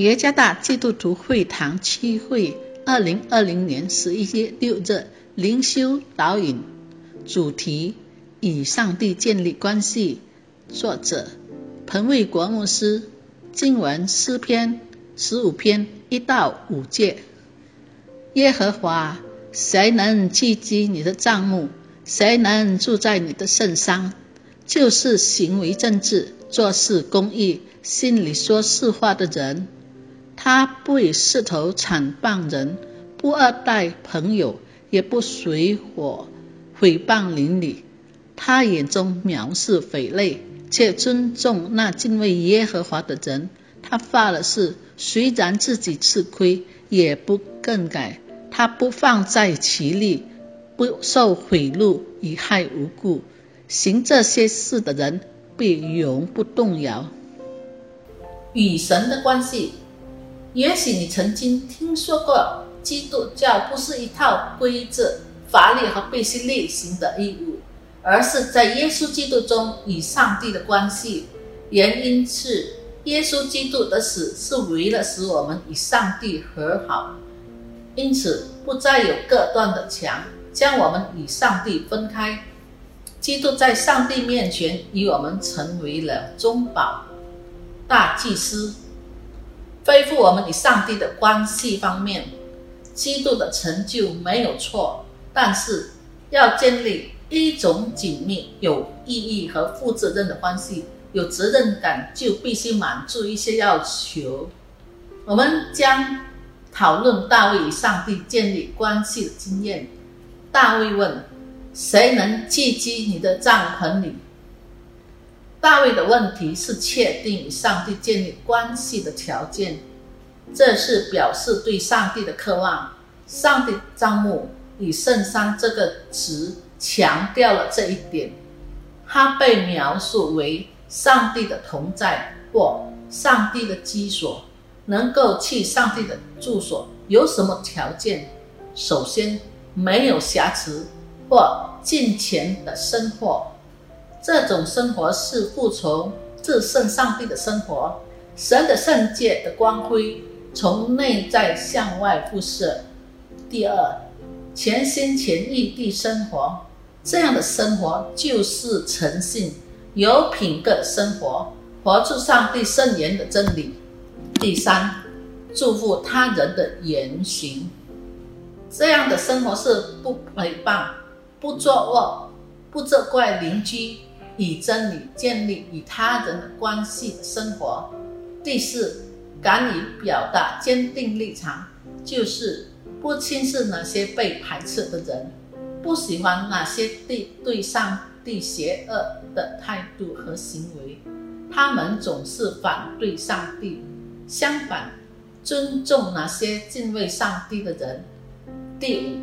耶加大基督徒会堂区会二零二零年十一月六日灵修导引，主题与上帝建立关系。作者彭卫国牧师。经文诗篇十五篇一到五节。耶和华，谁能聚集你的帐幕？谁能住在你的圣山？就是行为正直、做事公义、心里说实话的人。他不以势头惨谤人，不二待朋友，也不随火毁谤邻里。他眼中藐视匪类，却尊重那敬畏耶和华的人。他发了誓，虽然自己吃亏，也不更改。他不放在其力，不受贿赂，以害无辜。行这些事的人，必永不动摇。与神的关系。也许你曾经听说过，基督教不是一套规则、法律和必须履行的义务，而是在耶稣基督中与上帝的关系。原因是耶稣基督的死是为了使我们与上帝和好，因此不再有隔断的墙将我们与上帝分开。基督在上帝面前与我们成为了中保、大祭司。恢复我们与上帝的关系方面，基督的成就没有错，但是要建立一种紧密、有意义和负责任的关系，有责任感就必须满足一些要求。我们将讨论大卫与上帝建立关系的经验。大卫问：“谁能聚集你的帐篷里？”大卫的问题是确定与上帝建立关系的条件，这是表示对上帝的渴望。上帝帐幕与圣山这个词强调了这一点。它被描述为上帝的同在或上帝的居所。能够去上帝的住所有什么条件？首先，没有瑕疵或金钱的生活。这种生活是服从至圣上帝的生活，神的圣洁的光辉从内在向外辐射。第二，全心全意地生活，这样的生活就是诚信、有品格的生活，活出上帝圣言的真理。第三，祝福他人的言行，这样的生活是不诽谤、不作恶、不责怪邻居。以真理建立与他人的关系生活。第四，敢于表达坚定立场，就是不轻视那些被排斥的人，不喜欢那些对对上帝邪恶的态度和行为。他们总是反对上帝，相反，尊重那些敬畏上帝的人。第五，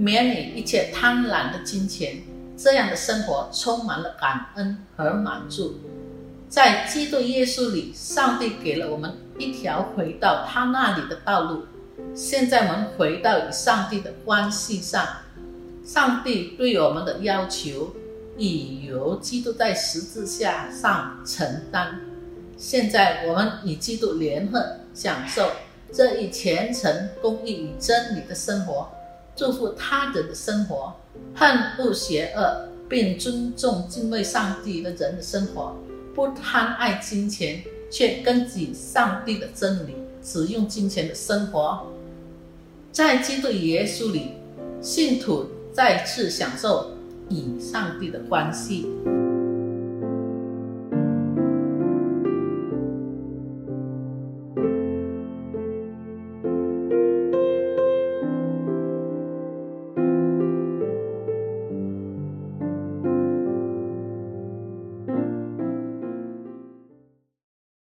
免你一切贪婪的金钱。这样的生活充满了感恩和满足，在基督耶稣里，上帝给了我们一条回到他那里的道路。现在我们回到与上帝的关系上，上帝对我们的要求已由基督在十字架上承担。现在我们与基督联合，享受这一虔诚、公义与真理的生活。祝福他人的生活，恨恶邪恶，并尊重敬畏上帝的人的生活，不贪爱金钱，却根据上帝的真理使用金钱的生活。在基督耶稣里，信徒再次享受与上帝的关系。